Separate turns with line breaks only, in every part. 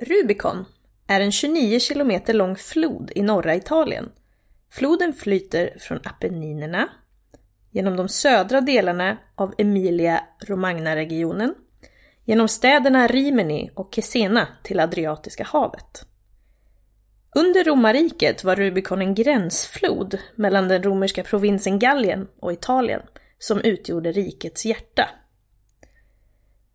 Rubicon är en 29 kilometer lång flod i norra Italien. Floden flyter från Apenninerna, genom de södra delarna av Emilia-Romagna-regionen, genom städerna Rimini och Cesena till Adriatiska havet. Under romarriket var Rubicon en gränsflod mellan den romerska provinsen Gallien och Italien, som utgjorde rikets hjärta.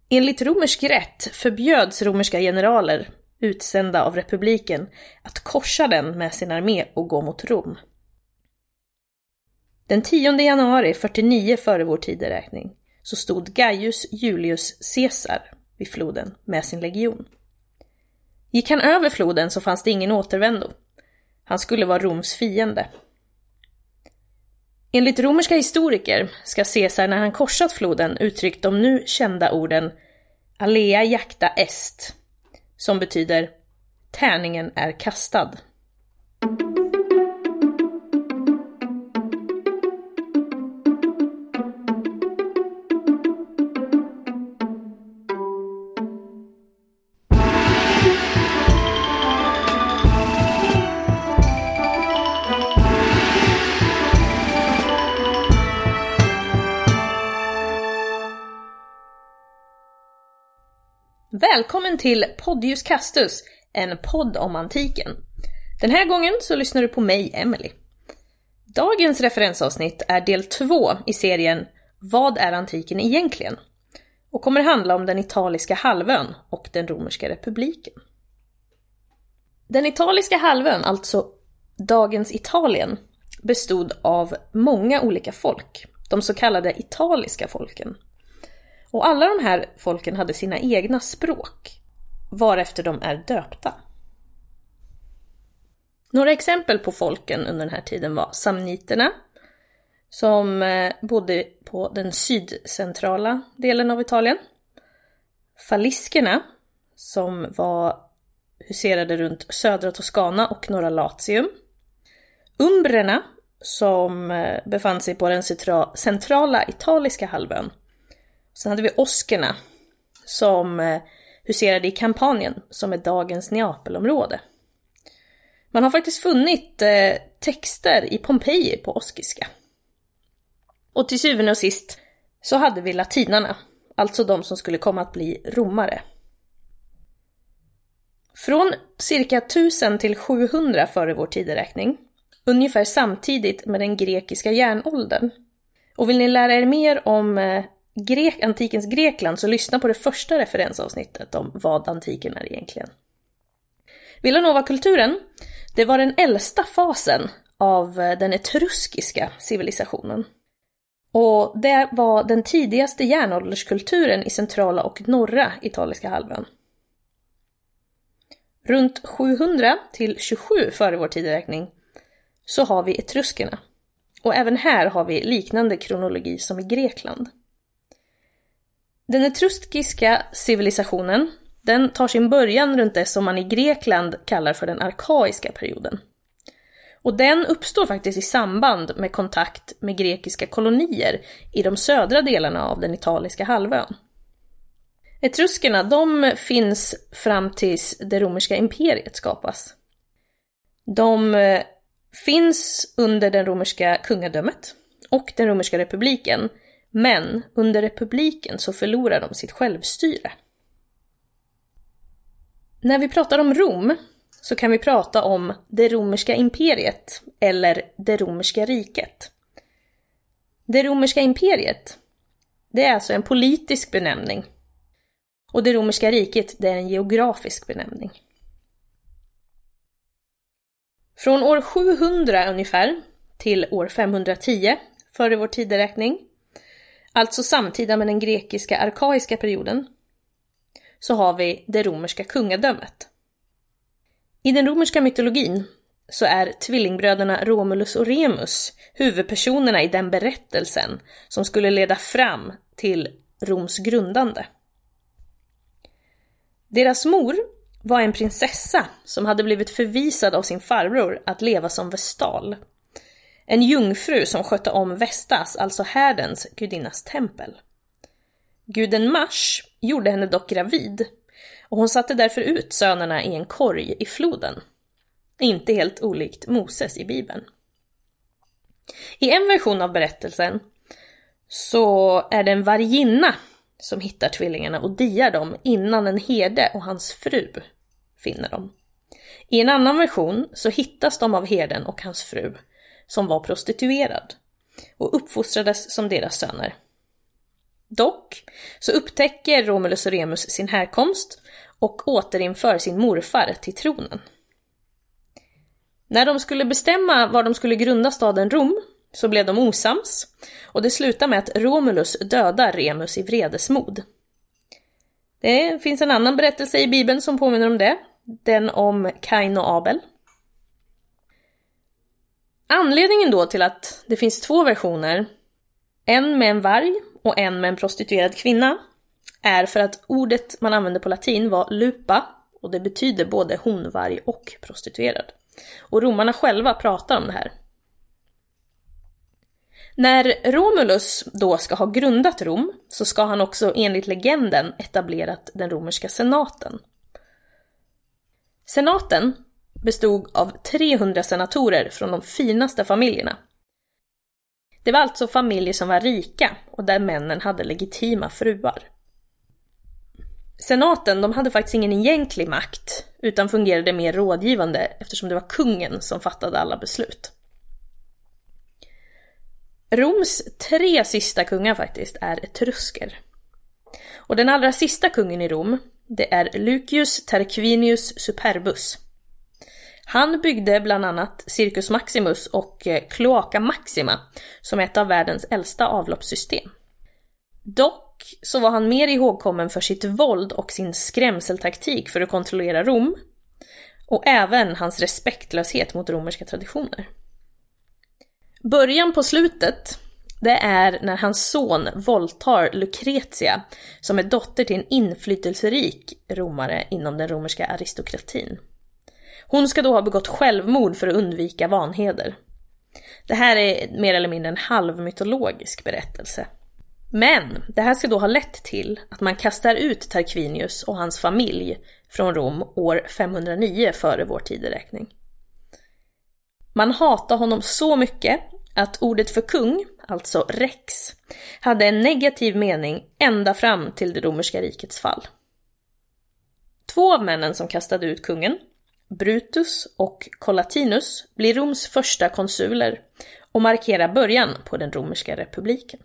Enligt romersk rätt förbjöds romerska generaler, utsända av republiken, att korsa den med sin armé och gå mot Rom. Den 10 januari 49 före vår tideräkning så stod Gaius Julius Caesar vid floden med sin legion. Gick han över floden så fanns det ingen återvändo. Han skulle vara Roms fiende. Enligt romerska historiker ska Caesar när han korsat floden uttryckt de nu kända orden Alea jacta est, som betyder tärningen är kastad. Välkommen till Podius Castus, en podd om antiken. Den här gången så lyssnar du på mig, Emily. Dagens referensavsnitt är del två i serien Vad är antiken egentligen? och kommer handla om den italiska halvön och den romerska republiken. Den italiska halvön, alltså dagens Italien, bestod av många olika folk, de så kallade italiska folken. Och alla de här folken hade sina egna språk, varefter de är döpta. Några exempel på folken under den här tiden var samniterna, som eh, bodde på den sydcentrala delen av Italien. Faliskerna, som var huserade runt södra Toscana och norra Latium. Umbrerna, som eh, befann sig på den centrala italiska halvön. Sen hade vi oskerna, som eh, huserade i Kampanien, som är dagens Neapelområde. Man har faktiskt funnit eh, texter i Pompeji på oskiska. Och till syvende och sist så hade vi latinarna, alltså de som skulle komma att bli romare. Från cirka 1000 till 700 före vår tideräkning, ungefär samtidigt med den grekiska järnåldern. Och vill ni lära er mer om eh, grek, antikens Grekland så lyssna på det första referensavsnittet om vad antiken är egentligen. Villanova-kulturen, det var den äldsta fasen av eh, den etruskiska civilisationen. Och det var den tidigaste järnålderskulturen i centrala och norra italiska halvön. Runt 700 till 27 före vår tideräkning så har vi etruskerna. Och även här har vi liknande kronologi som i Grekland. Den etruskiska civilisationen den tar sin början runt det som man i Grekland kallar för den arkaiska perioden. Och den uppstår faktiskt i samband med kontakt med grekiska kolonier i de södra delarna av den italiska halvön. Etruskerna, de finns fram tills det romerska imperiet skapas. De eh, finns under det romerska kungadömet och den romerska republiken, men under republiken så förlorar de sitt självstyre. När vi pratar om Rom så kan vi prata om det romerska imperiet eller det romerska riket. Det romerska imperiet, det är alltså en politisk benämning. Och det romerska riket, det är en geografisk benämning. Från år 700 ungefär till år 510 före vår tideräkning, alltså samtida med den grekiska arkaiska perioden, så har vi det romerska kungadömet. I den romerska mytologin så är tvillingbröderna Romulus och Remus huvudpersonerna i den berättelsen som skulle leda fram till Roms grundande. Deras mor var en prinsessa som hade blivit förvisad av sin farbror att leva som vestal. En jungfru som skötte om Vestas, alltså härdens gudinnas tempel. Guden Mars gjorde henne dock gravid Och hon satte därför ut sönerna i en korg i floden. Inte helt olikt Moses i Bibeln. I en version av berättelsen så är det en varginna som hittar tvillingarna och diar dem innan en herde och hans fru finner dem. I en annan version så hittas de av herden och hans fru, som var prostituerad, och uppfostrades som deras söner. Dock så upptäcker Romulus och Remus sin härkomst och återinför sin morfar till tronen. När de skulle bestämma var de skulle grunda staden Rom så blev de osams och det slutar med att Romulus dödar Remus i vredesmod. Det finns en annan berättelse i Bibeln som påminner om det, den om Kain och Abel. Anledningen då till att det finns två versioner, en med en varg och en med en prostituerad kvinna, är för att ordet man använde på latin var lupa och det betyder både honvarg och prostituerad. Och romarna själva pratar om det här. När Romulus då ska ha grundat Rom så ska han också enligt legenden etablerat den romerska senaten. Senaten bestod av 300 senatorer från de finaste familjerna. Det var alltså familjer som var rika och där männen hade legitima fruar. Senaten de hade faktiskt ingen egentlig makt utan fungerade mer rådgivande eftersom det var kungen som fattade alla beslut. Roms tre sista kungar faktiskt är etrusker. Och den allra sista kungen i Rom, det är Lucius Tarquinius Superbus. Han byggde bland annat Circus Maximus och eh, Cloaca Maxima, som är ett av världens äldsta avloppssystem. Dock så var han mer ihågkommen för sitt våld och sin skrämseltaktik för att kontrollera Rom, och även hans respektlöshet mot romerska traditioner. Början på slutet, det är när hans son våldtar Lucretia, som är dotter till en inflytelserik romare inom den romerska aristokratin. Hon ska då ha begått självmord för att undvika vanheder. Det här är mer eller mindre en halvmytologisk berättelse. Men det här ska då ha lett till att man kastar ut Tarquinius och hans familj från Rom år 509 före vår tideräkning. Man hatar honom så mycket att ordet för kung, alltså rex, hade en negativ mening ända fram till det romerska rikets fall. Två av männen som kastade ut kungen, Brutus och Collatinus, blir Roms första konsuler och markerar början på den romerska republiken.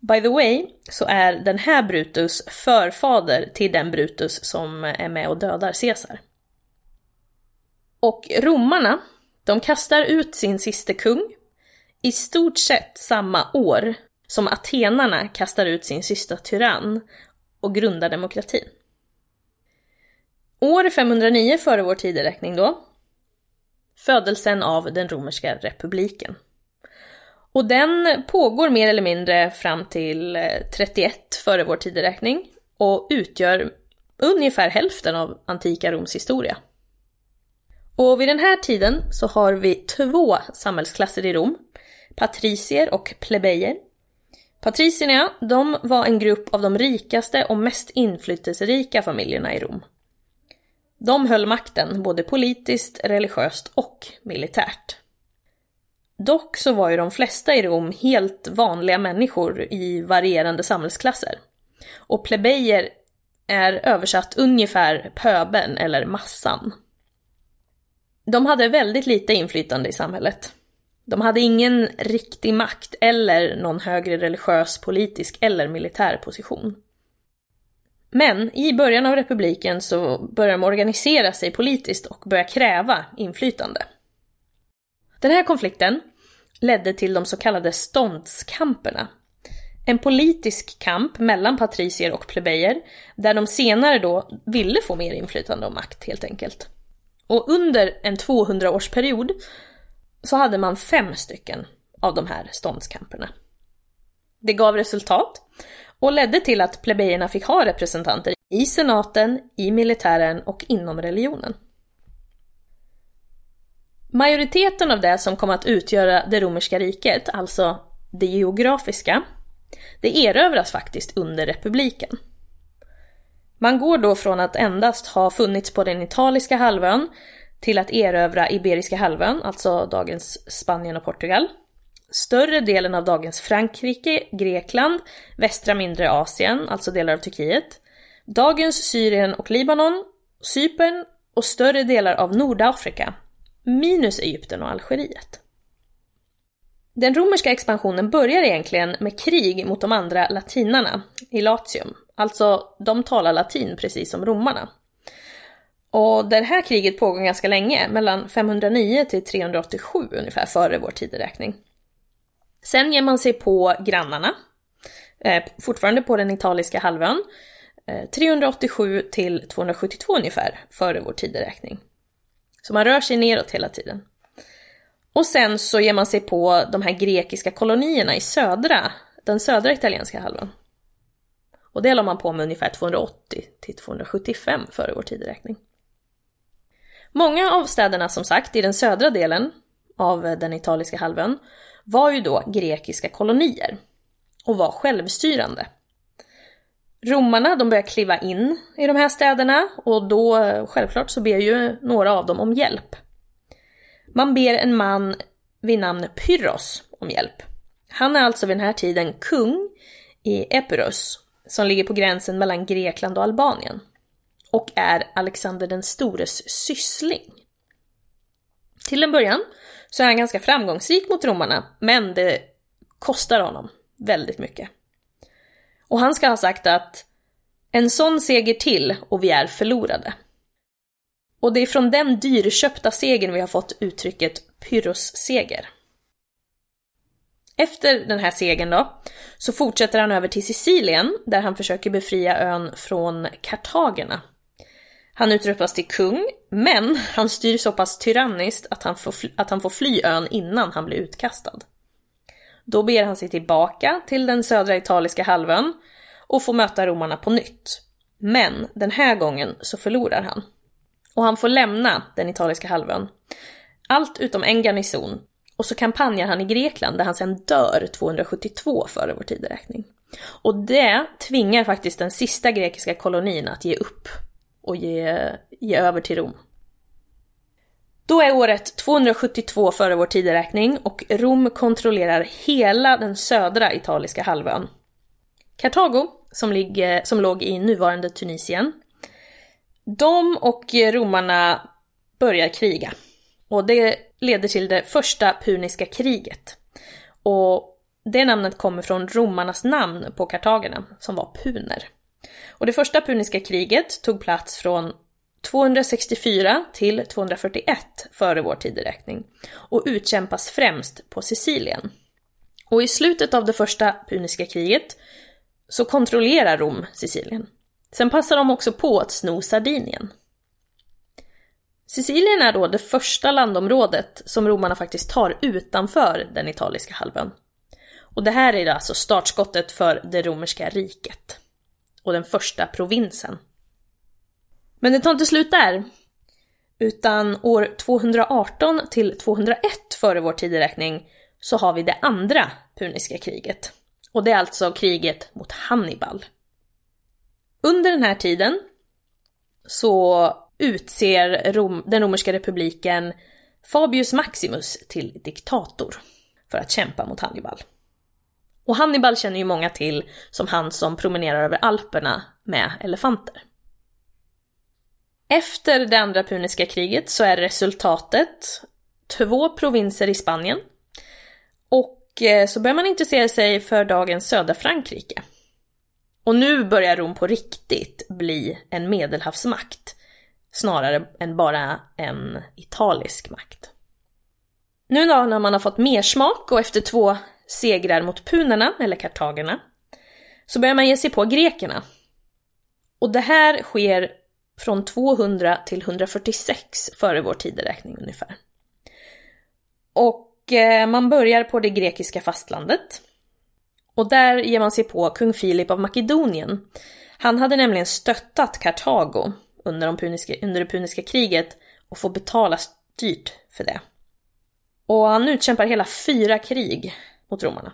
By the way, så är den här Brutus förfader till den Brutus som är med och dödar Caesar. Och romarna, de kastar ut sin siste kung i stort sett samma år som atenarna kastar ut sin sista tyrann och grundar demokratin. År 509 före vår tideräkning då, födelsen av den romerska republiken. Och den pågår mer eller mindre fram till eh, 31 före vår tideräkning och utgör ungefär hälften av antika Roms historia. Och vid den här tiden så har vi två samhällsklasser i Rom, patricier och plebejer. Patricierna, de var en grupp av de rikaste och mest inflytelserika familjerna i Rom. De höll makten både politiskt, religiöst och militärt. Dock så var ju de flesta i Rom helt vanliga människor i varierande samhällsklasser. Och plebejer är översatt ungefär pöben eller massan. De hade väldigt lite inflytande i samhället. De hade ingen riktig makt eller någon högre religiös, politisk eller militär position. Men i början av republiken så börjar de organisera sig politiskt och börjar kräva inflytande. Den här konflikten ledde till de så kallade ståndskamperna. En politisk kamp mellan patricier och plebejer, där de senare då ville få mer inflytande och makt helt enkelt. Och under en 200-årsperiod så hade man fem stycken av de här ståndskamperna. Det gav resultat och ledde till att plebejerna fick ha representanter i senaten, i militären och inom religionen. Majoriteten av det som kom att utgöra det romerska riket, alltså det geografiska, det erövras faktiskt under republiken. Man går då från att endast ha funnits på den italiska halvön till att erövra Iberiska halvön, alltså dagens Spanien och Portugal. Större delen av dagens Frankrike, Grekland, västra mindre Asien, alltså delar av Turkiet, dagens Syrien och Libanon, Cypern och större delar av Nordafrika, minus Egypten och Algeriet. Den romerska expansionen börjar egentligen med krig mot de andra latinarna i Latium, alltså de talar latin precis som romarna. Och det här kriget pågår ganska länge, mellan 509 till 387 ungefär före vår tideräkning. Sen ger man sig på grannarna, eh, fortfarande på den italiska halvön, eh, 387 till 272 ungefär före vår tideräkning. Så man rör sig neråt hela tiden. Och sen så ger man sig på de här grekiska kolonierna i södra, den södra italienska halvön. Och det la man på med ungefär 280 till 275 före vår tideräkning. Många av städerna som sagt i den södra delen av den italiska halvön var ju då grekiska kolonier och var självstyrande. Romarna de börjar kliva in i de här städerna och då självklart så ber ju några av dem om hjälp. Man ber en man vid namn Pyrrhos om hjälp. Han är alltså vid den här tiden kung i Epirus som ligger på gränsen mellan Grekland och Albanien och är Alexander den stores syssling. Till en början så är han ganska framgångsrik mot romarna, men det kostar honom väldigt mycket. Och han ska ha sagt att en sån seger till och vi är förlorade. Och det är från den dyrköpta segern vi har fått uttrycket pyrrhusseger. Efter den här segern då, så fortsätter han över till Sicilien där han försöker befria ön från kartagerna. Han utropas till kung, men han styr så pass tyranniskt att han, får att han får fly ön innan han blir utkastad. Då ber han sig tillbaka till den södra italiska halvön och får möta romarna på nytt. Men den här gången så förlorar han. Och han får lämna den italiska halvön. Allt utom en garnison. Och så kampanjar han i Grekland där han sen dör 272 före vår tideräkning. Och det tvingar faktiskt den sista grekiska kolonin att ge upp och ge, ge över till Rom. Då är året 272 före vår tideräkning och Rom kontrollerar hela den södra italiska halvön. Kartago, som, ligger, som låg i nuvarande Tunisien, de och romarna börjar kriga. Och det leder till det första puniska kriget. Och det namnet kommer från romarnas namn på kartagerna, som var puner. Och det första puniska kriget tog plats från 264 till 241 före vår tideräkning och utkämpas främst på Sicilien. Och i slutet av det första puniska kriget så kontrollerar Rom Sicilien. Sen passar de också på att sno Sardinien. Sicilien är då det första landområdet som romarna faktiskt tar utanför den italiska halvön. Och det här är alltså startskottet för det romerska riket. Och den första provinsen. Men det tar inte slut där. Utan år 218 till 201 före vår tideräkning så har vi det andra puniska kriget. Och det är alltså kriget mot Hannibal. Under den här tiden så utser Rom, den romerska republiken Fabius Maximus till diktator för att kämpa mot Hannibal. Och Hannibal känner ju många till som han som promenerar över Alperna med elefanter. Efter det andra puniska kriget så är resultatet två provinser i Spanien och eh, så börjar man intressera sig för dagens södra Frankrike. Och nu börjar Rom på riktigt bli en medelhavsmakt snarare än bara en italisk makt. Nu när man har fått mer smak och efter två segrar mot punerna, eller kartagerna, så börjar man ge sig på grekerna. Och det här sker från 200 till 146 före vår tideräkning ungefär. Och eh, man börjar på det grekiska fastlandet. Och där ger man sig på kung Filip av Makedonien. Han hade nämligen stöttat Kartago under, de puniska, under det puniska kriget och får betala dyrt för det. Och han utkämpar hela fyra krig mot romarna.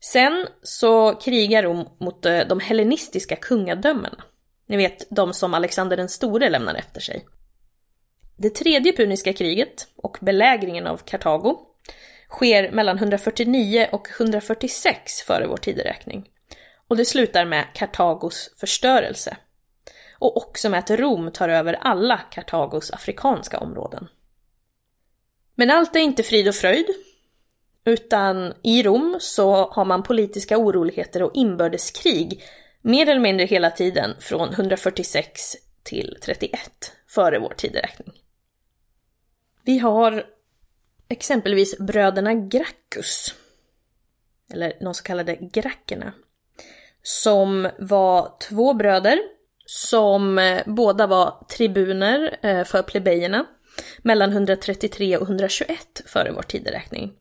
Sen så krigar Rom mot eh, de hellenistiska kungadömena. Ni vet, de som Alexander den store lämnar efter sig. Det tredje puniska kriget och belägringen av Kartago sker mellan 149 och 146 före vår tideräkning. Och det slutar med Kartagos förstörelse. Och också med att Rom tar över alla Kartagos afrikanska områden. Men allt är inte frid och fröjd. Utan i Rom så har man politiska oroligheter och inbördeskrig mer eller mindre hela tiden från 146 till 31 före vår tideräkning. Vi har exempelvis bröderna Gracchus, eller de så kallade grackerna, som var två bröder som eh, båda var tribuner eh, för plebejerna mellan 133 och 121 före vår tideräkning.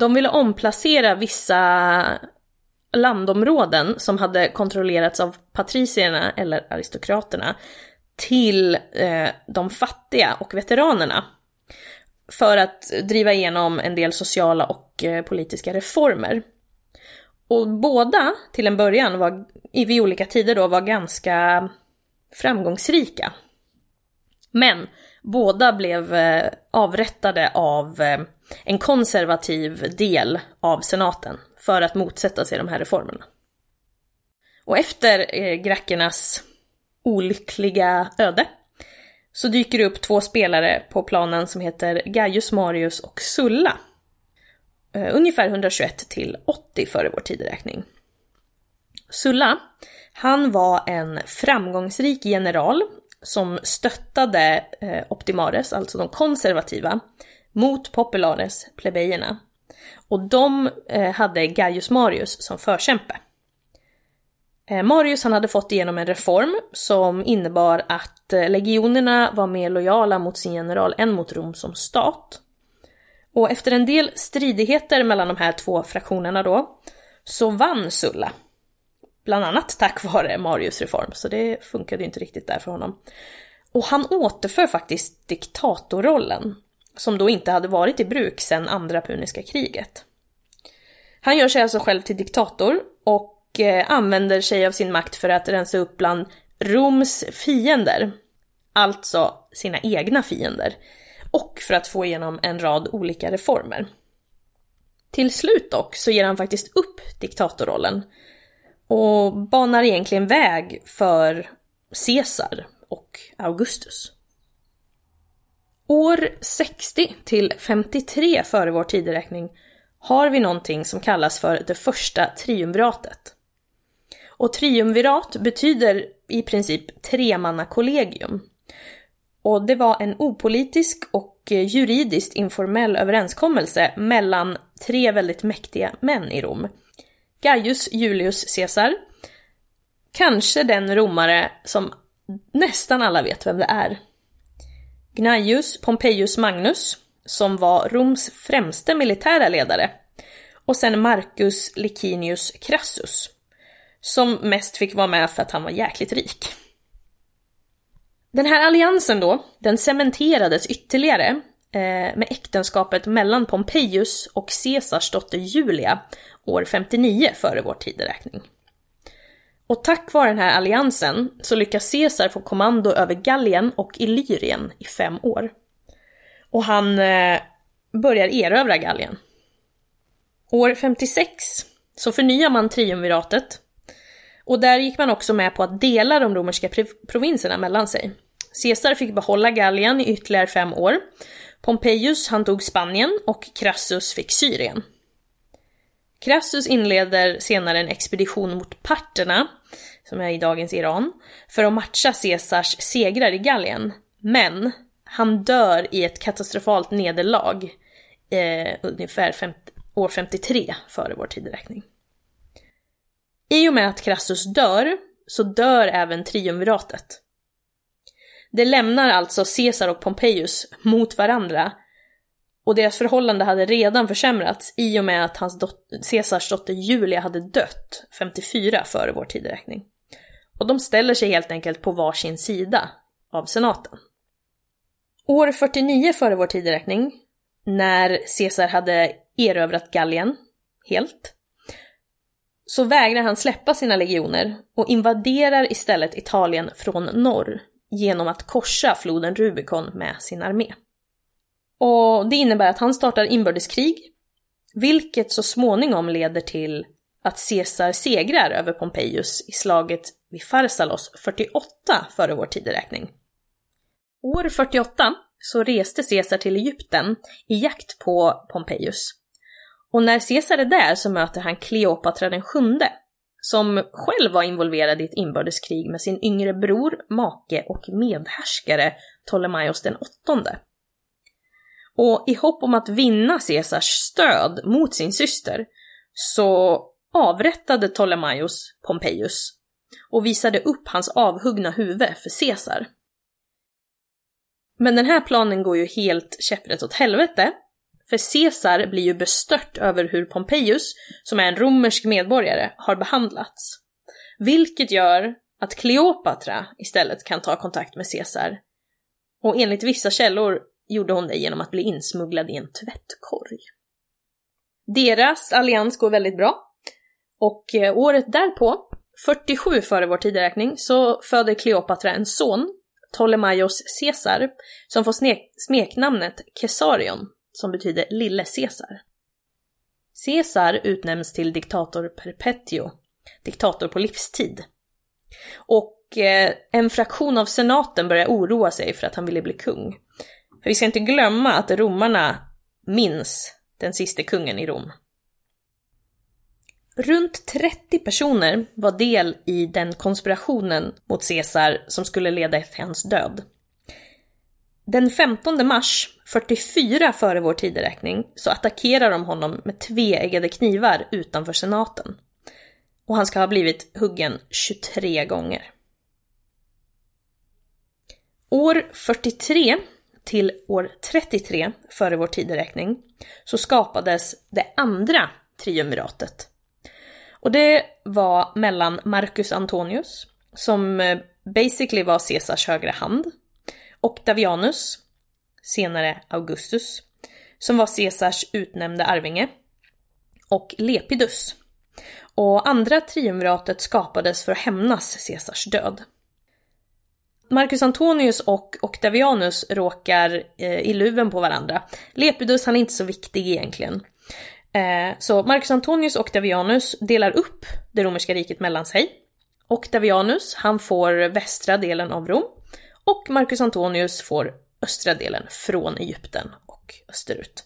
De ville omplacera vissa landområden som hade kontrollerats av patricierna eller aristokraterna till eh, de fattiga och veteranerna. För att driva igenom en del sociala och eh, politiska reformer. Och båda, till en början, var, vid olika tider då, var ganska framgångsrika. Men båda blev eh, avrättade av eh, en konservativ del av senaten för att motsätta sig de här reformerna. Och efter eh, grackernas olyckliga öde så dyker det upp två spelare på planen som heter Gaius Marius och Sulla. Ungefär 121 till 80 före vår tideräkning. Sulla, han var en framgångsrik general som stöttade eh, Optimares, alltså de konservativa, mot Populares, plebejerna. Och de eh, hade Gaius Marius som förkämpe. Eh, Marius han hade fått igenom en reform som innebar att eh, legionerna var mer lojala mot sin general än mot Rom som stat. Och efter en del stridigheter mellan de här två fraktionerna då, så vann Sulla. Bland annat tack vare Marius reform, så det funkade ju inte riktigt där för honom. Och han återför faktiskt diktatorrollen, som då inte hade varit i bruk sedan andra puniska kriget. Han gör sig alltså själv till diktator och eh, använder sig av sin makt för att rensa upp bland Roms fiender. Alltså sina egna fiender. Och för att få igenom en rad olika reformer. Till slut dock så ger han faktiskt upp diktatorrollen och banar egentligen väg för Caesar och Augustus. År 60 till 53 före vår tideräkning har vi någonting som kallas för det första triumviratet. Och triumvirat betyder i princip tremannakollegium. Och det var en opolitisk och juridiskt informell överenskommelse mellan tre väldigt mäktiga män i Rom. Gaius Julius Caesar, kanske den romare som nästan alla vet vem det är. Gnaeus Pompeius Magnus, som var Roms främste militära ledare. Och sen Marcus Licinius Crassus, som mest fick vara med för att han var jäkligt rik. Den här alliansen då, den cementerades ytterligare eh, med äktenskapet mellan Pompejus och Caesars dotter Julia år 59 före vår tideräkning. Och tack vare den här alliansen så lyckas Caesar få kommando över Gallien och Illyrien i fem år. Och han eh, börjar erövra Gallien. År 56 så förnyar man triumviratet och där gick man också med på att dela de romerska provinserna mellan sig. Caesar fick behålla Gallien i ytterligare fem år. Pompeius han tog Spanien och Crassus fick Syrien. Crassus inleder senare en expedition mot parterna, som är i dagens Iran, för att matcha Caesars segrar i Gallien. Men han dör i ett katastrofalt nederlag eh, ungefär 50, år 53 före vår tideräkning. I och med att Crassus dör, så dör även triumviratet. Det lämnar alltså Caesar och Pompejus mot varandra och deras förhållande hade redan försämrats i och med att hans dot Caesars dotter Julia hade dött 54 före vår tideräkning. Och de ställer sig helt enkelt på varsin sida av senaten. År 49 före vår tideräkning, när Caesar hade erövrat Gallien helt, så vägrar han släppa sina legioner och invaderar istället Italien från norr genom att korsa floden Rubicon med sin armé. Och det innebär att han startar inbördeskrig, vilket så småningom leder till att Caesar segrar över Pompejus i slaget vid Pharsalos 48 före vår tideräkning. År 48 så reste Caesar till Egypten i jakt på Pompejus. Och när Caesar är där så möter han Kleopatra den sjunde, som själv var involverad i ett inbördeskrig med sin yngre bror, make och medhärskare Ptolemaios den åttonde. Och i hopp om att vinna Caesars stöd mot sin syster så avrättade Ptolemaios Pompejus och visade upp hans avhuggna huvud för Caesar. Men den här planen går ju helt käpprätt åt helvete, för Caesar blir ju bestört över hur Pompejus, som är en romersk medborgare, har behandlats. Vilket gör att Kleopatra istället kan ta kontakt med Caesar. Och enligt vissa källor gjorde hon det genom att bli insmugglad i en tvättkorg. Deras allians går väldigt bra. Och eh, året därpå, 47 före vår tideräkning, så föder Kleopatra en son, Ptolemaios Caesar, som får smeknamnet Kesarion, som betyder Lille Caesar. Caesar utnämns till diktator perpetuo, diktator på livstid. Och eh, en fraktion av senaten börjar oroa sig för att han ville bli kung. För vi ska inte glömma att romarna minns den sista kungen i Rom. Runt 30 personer var del i den konspirationen mot Caesar som skulle leda till hans död. Den 15 mars, 44 före vår tideräkning, så attackerar de honom med tveeggade knivar utanför senaten. Och han ska ha blivit huggen 23 gånger. År 43 till år 33 före vår tideräkning så skapades det andra triumviratet. Och det var mellan Marcus Antonius, som eh, basically var Caesars högra hand, Octavianus, senare Augustus, som var Caesars utnämnde arvinge, och Lepidus. Och andra triumviratet skapades för att hämnas Caesars död. Marcus Antonius och Octavianus råkar eh, i luven på varandra. Lepidus han är inte så viktig egentligen. Eh, så Marcus Antonius och Octavianus delar upp det romerska riket mellan sig. Octavianus, han får västra delen av Rom och Marcus Antonius får östra delen från Egypten och österut.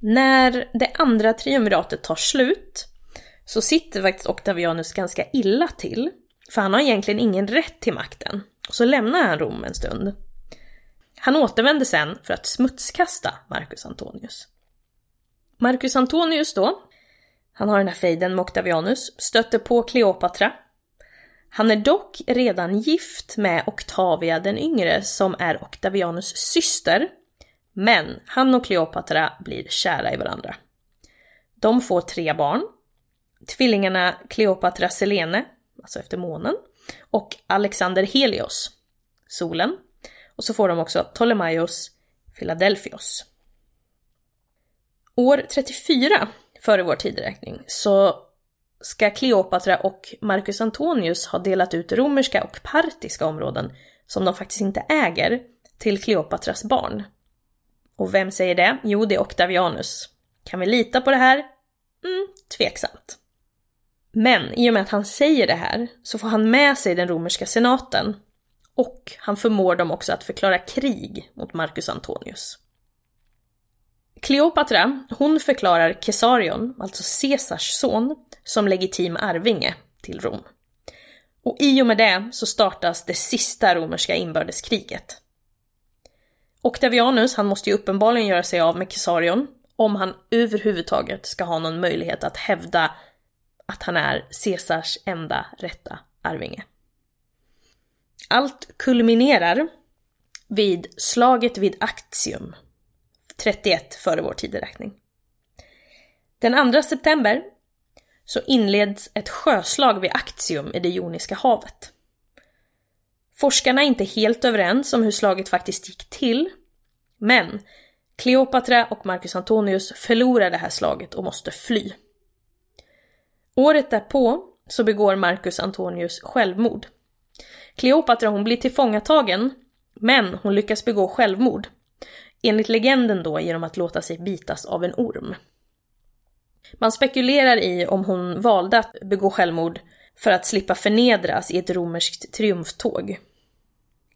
När det andra triumviratet tar slut så sitter faktiskt Octavianus ganska illa till, för han har egentligen ingen rätt till makten. Och så lämnar han Rom en stund. Han återvänder sen för att smutskasta Marcus Antonius. Marcus Antonius då, han har den här fejden med Octavianus, stötte på Kleopatra. Han är dock redan gift med Octavia den yngre som är Octavianus syster. Men han och Kleopatra blir kära i varandra. De får tre barn. Tvillingarna Kleopatra Selene, alltså efter månen, och Alexander Helios, solen. Och så får de också Ptolemaios Philadelphios. År 34 före vår tideräkning så ska Kleopatra och Marcus Antonius ha delat ut romerska och partiska områden som de faktiskt inte äger till Kleopatras barn. Och vem säger det? Jo, det är Octavianus. Kan vi lita på det här? Mm, tveksamt. Men i och med att han säger det här så får han med sig den romerska senaten och han förmår dem också att förklara krig mot Marcus Antonius. Kleopatra, hon förklarar Kesarion, alltså Caesars son, som legitim arvinge till Rom. Och i och med det så startas det sista romerska inbördeskriget. Octavianus, han måste ju uppenbarligen göra sig av med Kesarion om han överhuvudtaget ska ha någon möjlighet att hävda att han är Caesars enda rätta arvinge. Allt kulminerar vid slaget vid Actium 31 före vår tideräkning. Den 2 september så inleds ett sjöslag vid Actium i det Joniska havet. Forskarna är inte helt överens om hur slaget faktiskt gick till, men Kleopatra och Marcus Antonius förlorar det här slaget och måste fly. Året därpå så begår Marcus Antonius självmord. Kleopatra hon blir tillfångatagen, men hon lyckas begå självmord. Enligt legenden då genom att låta sig bitas av en orm. Man spekulerar i om hon valde att begå självmord för att slippa förnedras i ett romerskt triumftåg.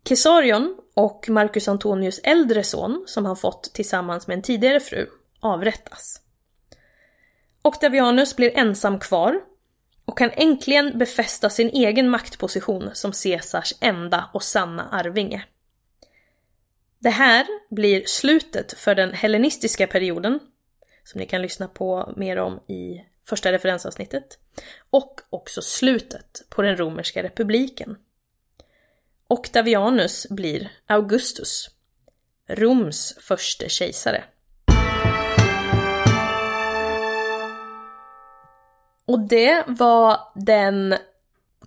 Kesarion och Marcus Antonius äldre son, som han fått tillsammans med en tidigare fru, avrättas. Octavianus blir ensam kvar och kan äntligen befästa sin egen maktposition som Caesars enda och sanna arvinge. Det här blir slutet för den hellenistiska perioden, som ni kan lyssna på mer om i första referensavsnittet, och också slutet på den romerska republiken. Octavianus blir Augustus, Roms första kejsare. Och det var den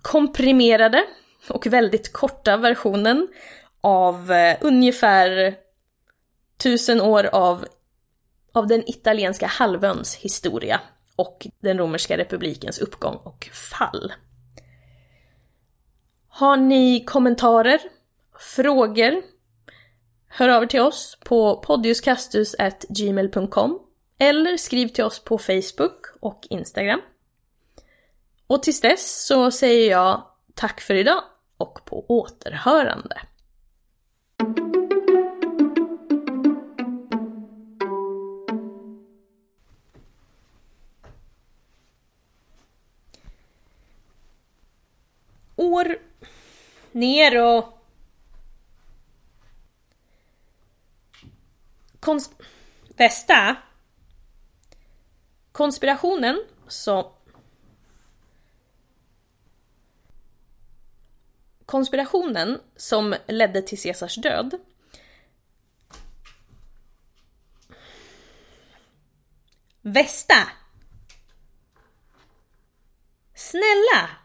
komprimerade och väldigt korta versionen av eh, ungefär tusen år av, av den italienska halvöns historia och den romerska republikens uppgång och fall. Har ni kommentarer, frågor? Hör av er till oss på podiuskastus.gmail.com eller skriv till oss på Facebook och Instagram. Och tills dess så säger jag tack för idag och på återhörande. År ner och... Konst... Västa? Konspirationen så konspirationen som ledde till Caesars död Västa! Snälla!